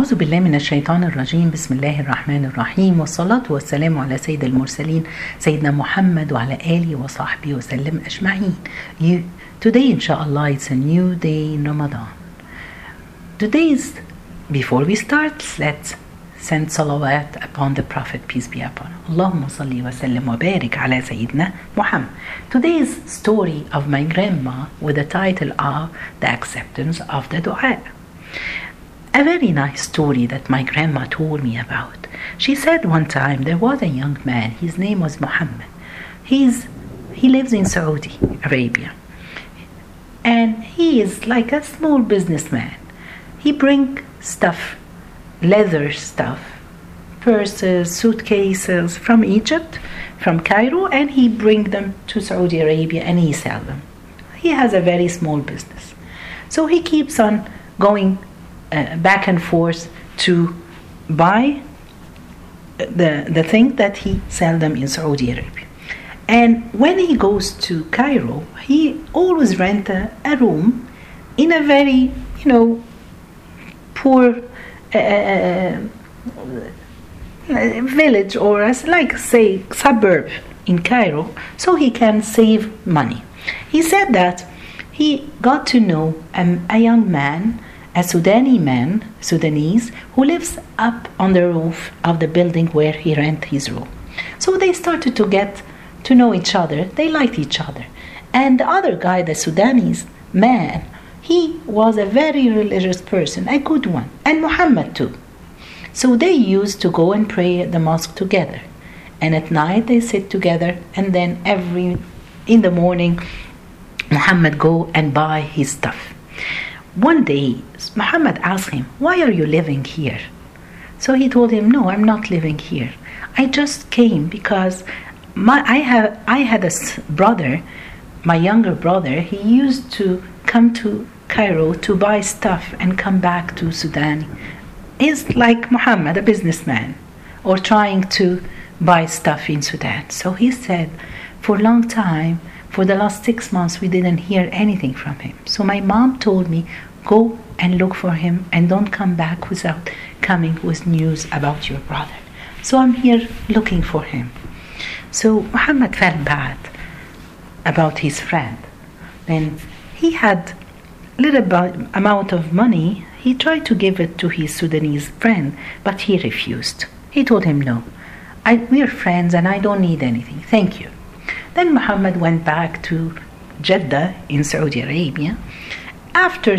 أعوذ بالله من الشيطان الرجيم بسم الله الرحمن الرحيم والصلاة والسلام على سيد المرسلين سيدنا محمد وعلى آله وصحبه وسلم أجمعين Today inshallah it's a new day in Ramadan Today is before we start let's send salawat upon the Prophet peace be upon اللهم صل وسلم وبارك على سيدنا Muhammad Today's story of my grandma with the title of The Acceptance of the Dua a very nice story that my grandma told me about. She said one time there was a young man, his name was Muhammad. He's he lives in Saudi Arabia. And he is like a small businessman. He bring stuff, leather stuff, purses, suitcases from Egypt, from Cairo, and he bring them to Saudi Arabia and he sell them. He has a very small business. So he keeps on going uh, back and forth to buy the the thing that he sell them in Saudi Arabia. And when he goes to Cairo, he always rent a, a room in a very you know poor uh, village or as like say suburb in Cairo, so he can save money. He said that he got to know a, a young man a Sudani man, Sudanese, who lives up on the roof of the building where he rent his room. So they started to get to know each other. They liked each other. And the other guy, the Sudanese man, he was a very religious person, a good one, and Muhammad too. So they used to go and pray at the mosque together. And at night they sit together, and then every in the morning, Muhammad go and buy his stuff. One day, Muhammad asked him, Why are you living here? So he told him, No, I'm not living here. I just came because my, I, have, I had a brother, my younger brother, he used to come to Cairo to buy stuff and come back to Sudan. He's like Muhammad, a businessman, or trying to buy stuff in Sudan. So he said, For a long time, for the last six months, we didn't hear anything from him. So my mom told me, go and look for him and don't come back without coming with news about your brother. So I'm here looking for him. So Muhammad felt bad about his friend. Then he had little amount of money. He tried to give it to his Sudanese friend, but he refused. He told him, no, I, we're friends and I don't need anything. Thank you. Then Muhammad went back to Jeddah in Saudi Arabia. After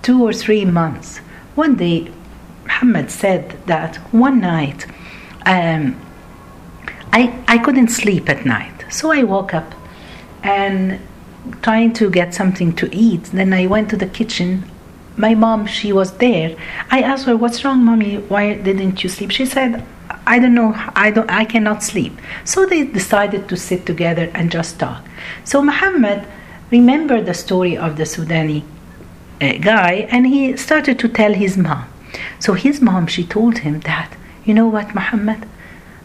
two or three months, one day Muhammad said that one night um, I, I couldn't sleep at night. So I woke up and trying to get something to eat. Then I went to the kitchen. My mom, she was there. I asked her, "What's wrong, mommy? Why didn't you sleep?" She said, I don't know, I don't I cannot sleep. So they decided to sit together and just talk. So Muhammad remembered the story of the Sudani uh, guy and he started to tell his mom. So his mom she told him that, you know what, Muhammad?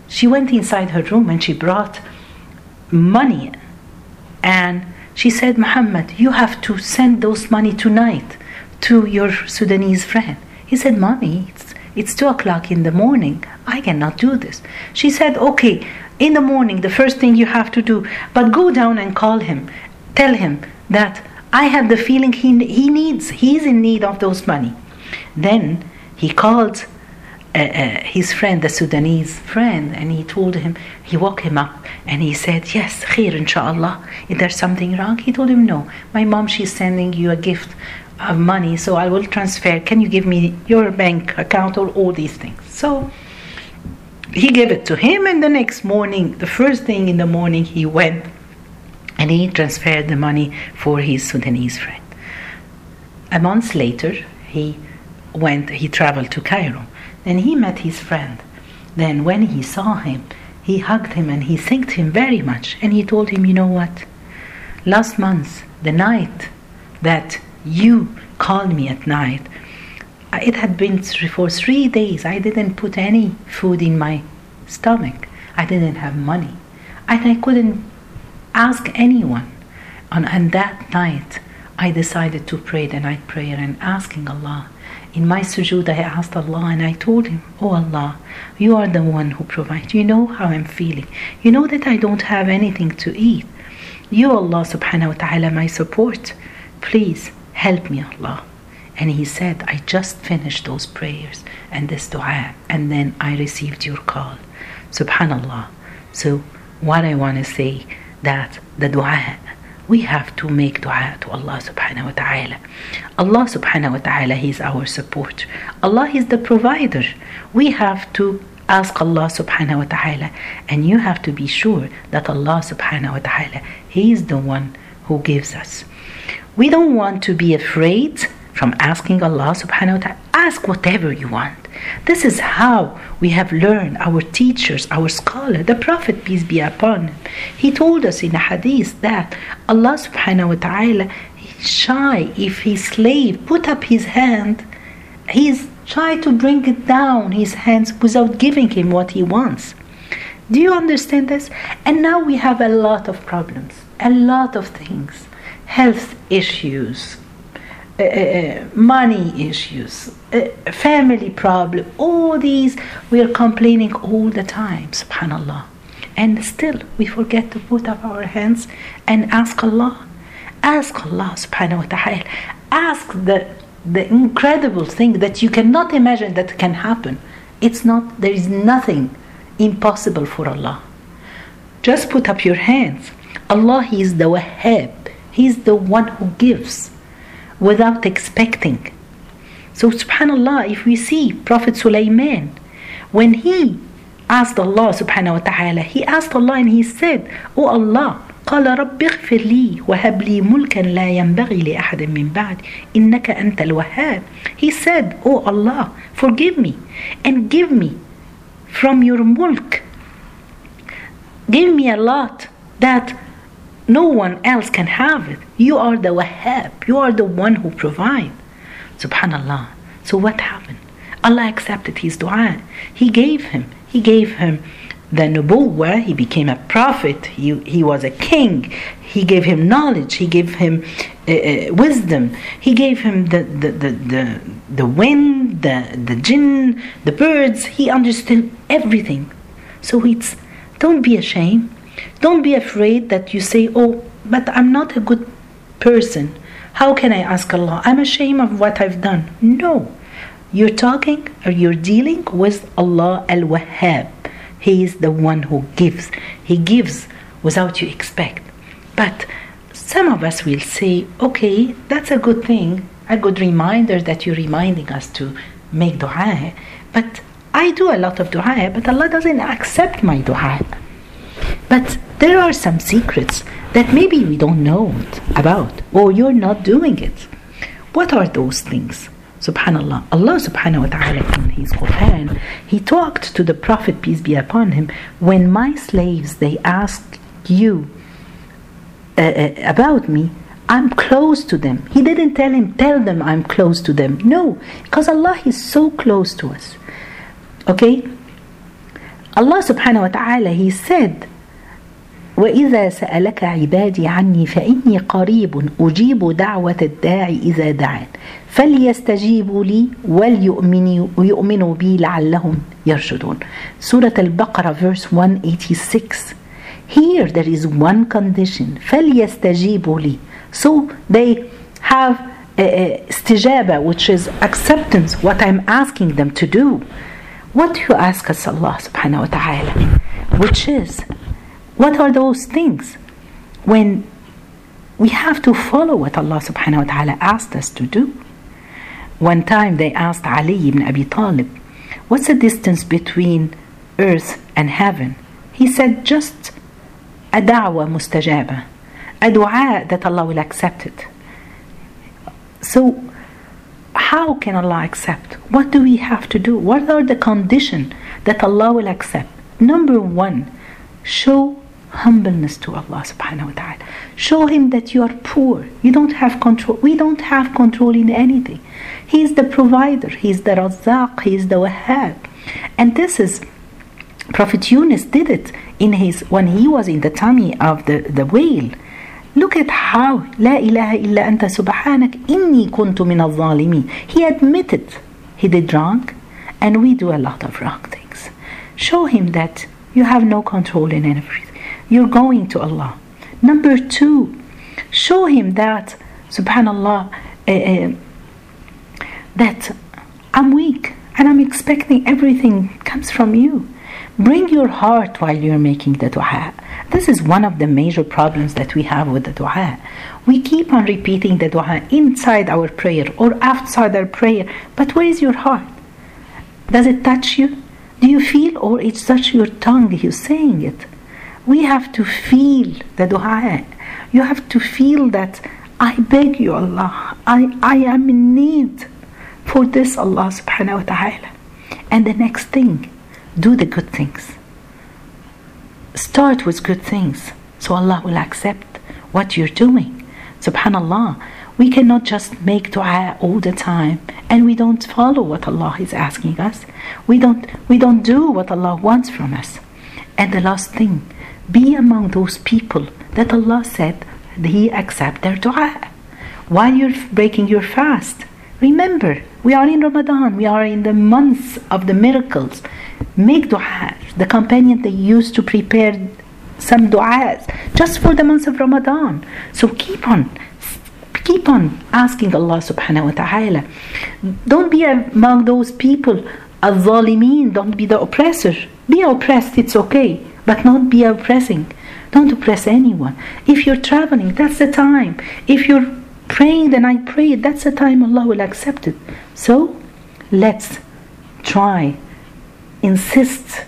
She went inside her room and she brought money and she said, Muhammad, you have to send those money tonight to your Sudanese friend. He said, Mommy, it's, it's two o'clock in the morning. I cannot do this. She said, Okay, in the morning, the first thing you have to do, but go down and call him. Tell him that I have the feeling he, he needs, he's in need of those money. Then he called uh, uh, his friend, the Sudanese friend, and he told him, he woke him up and he said, Yes, khair, inshallah. Is there something wrong? He told him, No, my mom, she's sending you a gift of money, so I will transfer. Can you give me your bank account or all these things? So he gave it to him, and the next morning, the first thing in the morning, he went and he transferred the money for his Sudanese friend. A month later, he went, he traveled to Cairo. Then he met his friend. Then, when he saw him, he hugged him and he thanked him very much. And he told him, You know what? Last month, the night that you called me at night, it had been for three days. I didn't put any food in my stomach. I didn't have money. And I couldn't ask anyone. And, and that night, I decided to pray the night prayer and asking Allah In my sujood, I asked Allah and I told Him, Oh Allah, you are the one who provides. You know how I'm feeling. You know that I don't have anything to eat. You, Allah subhanahu wa ta'ala, my support. Please help me, Allah. And he said, I just finished those prayers and this dua, and then I received your call. Subhanallah. So, what I want to say that the dua we have to make dua to Allah subhanahu wa ta'ala. Allah subhanahu wa ta'ala is our support. Allah is the provider. We have to ask Allah subhanahu wa ta'ala and you have to be sure that Allah subhanahu wa ta'ala he is the one who gives us. We don't want to be afraid from asking Allah subhanahu wa ta'ala. Ask whatever you want. This is how we have learned our teachers, our scholar, the Prophet, peace be upon him. He told us in a hadith that Allah subhanahu wa ta'ala is shy if his slave put up his hand, he's shy to bring it down his hands without giving him what he wants. Do you understand this? And now we have a lot of problems, a lot of things, health issues, uh, uh, uh, money issues, uh, family problem, all these we are complaining all the time, subhanallah. And still we forget to put up our hands and ask Allah. Ask Allah subhanahu wa ta'ala. Ask the the incredible thing that you cannot imagine that can happen. It's not there is nothing impossible for Allah. Just put up your hands. Allah is the Wahhab. He is the one who gives without expecting. So, subhanAllah, if we see Prophet Sulaiman, when he asked Allah subhanahu wa ta'ala, he asked Allah and he said, Oh Allah, قال رب اغفر لي وهب لي ملكا لا ينبغي لأحد من بعد إنك أنت الوهاب He said, Oh Allah, forgive me and give me from your mulk. Give me a lot that no one else can have it. You are the Wahhab. You are the one who provides. Subhanallah. So what happened? Allah accepted his dua. He gave him. He gave him the nubuwwah. He became a prophet. He, he was a king. He gave him knowledge. He gave him uh, uh, wisdom. He gave him the, the, the, the, the wind, the, the jinn, the birds. He understood everything. So it's, don't be ashamed don't be afraid that you say, Oh, but I'm not a good person. How can I ask Allah? I'm ashamed of what I've done. No. You're talking or you're dealing with Allah Al Wahhab. He is the one who gives. He gives without you expect. But some of us will say, okay, that's a good thing, a good reminder that you're reminding us to make dua. But I do a lot of dua, but Allah doesn't accept my dua. But there are some secrets that maybe we don't know about or you're not doing it. What are those things? Subhanallah. Allah subhanahu wa ta'ala in his Quran, he talked to the Prophet, peace be upon him, when my slaves they ask you uh, uh, about me, I'm close to them. He didn't tell him, tell them I'm close to them. No, because Allah is so close to us. Okay? Allah subhanahu wa ta'ala, He said, وإذا سألك عبادي عني فإني قريب أجيب دعوة الداعي إذا دعان فليستجيبوا لي وليؤمنوا بي لعلهم يرشدون سورة البقرة verse 186 Here there is one condition فليستجيبوا لي So they have استجابة which is acceptance what I'm asking them to do What you ask us Allah subhanahu wa ta'ala which is What are those things? When we have to follow what Allah subhanahu wa ta'ala asked us to do. One time they asked Ali ibn Abi Talib, What's the distance between earth and heaven? He said, Just a da'wah mustajaba, a dua that Allah will accept it. So, how can Allah accept? What do we have to do? What are the conditions that Allah will accept? Number one, show humbleness to Allah subhanahu wa ta'ala. Show him that you are poor. You don't have control. We don't have control in anything. He is the provider. He is the Razzaq. He is the Wahhab. And this is Prophet Yunus did it in his when he was in the tummy of the, the whale. Look at how La ilaha illa anta subhanak inni kuntu min al He admitted he did wrong and we do a lot of wrong things. Show him that you have no control in everything. You're going to Allah. Number two, show him that, subhanallah, uh, that I'm weak and I'm expecting everything comes from you. Bring your heart while you're making the dua. This is one of the major problems that we have with the dua. We keep on repeating the dua inside our prayer or outside our prayer, but where is your heart? Does it touch you? Do you feel or it's touch your tongue you're saying it? We have to feel the dua. You have to feel that I beg you Allah, I, I am in need for this Allah subhanahu wa ta'ala. And the next thing, do the good things. Start with good things so Allah will accept what you're doing. Subhanallah, we cannot just make dua all the time and we don't follow what Allah is asking us. We don't we don't do what Allah wants from us. And the last thing, be among those people that Allah said He accept their dua. While you're breaking your fast, remember we are in Ramadan, we are in the months of the miracles. Make dua. The companion they used to prepare some du'as just for the month of Ramadan. So keep on keep on asking Allah subhanahu wa ta'ala. Don't be among those people al-zalimin, don't be the oppressor. Be oppressed, it's okay, but not be oppressing. Don't oppress anyone. If you're traveling, that's the time. If you're praying the night prayer, that's the time Allah will accept it. So let's try, insist,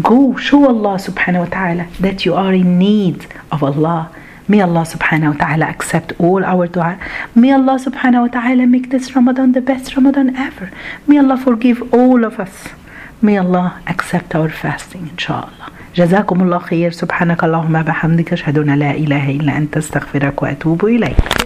go show Allah subhanahu wa ta'ala that you are in need of Allah. May Allah subhanahu wa ta'ala accept all our dua. May Allah subhanahu wa ta'ala make this Ramadan the best Ramadan ever. May Allah forgive all of us. May Allah accept our fasting inshallah. جزاكم الله خير. سبحانك اللهم بحمدك أشهد أن لا إله إلا أنت أستغفرك وأتوب إليك.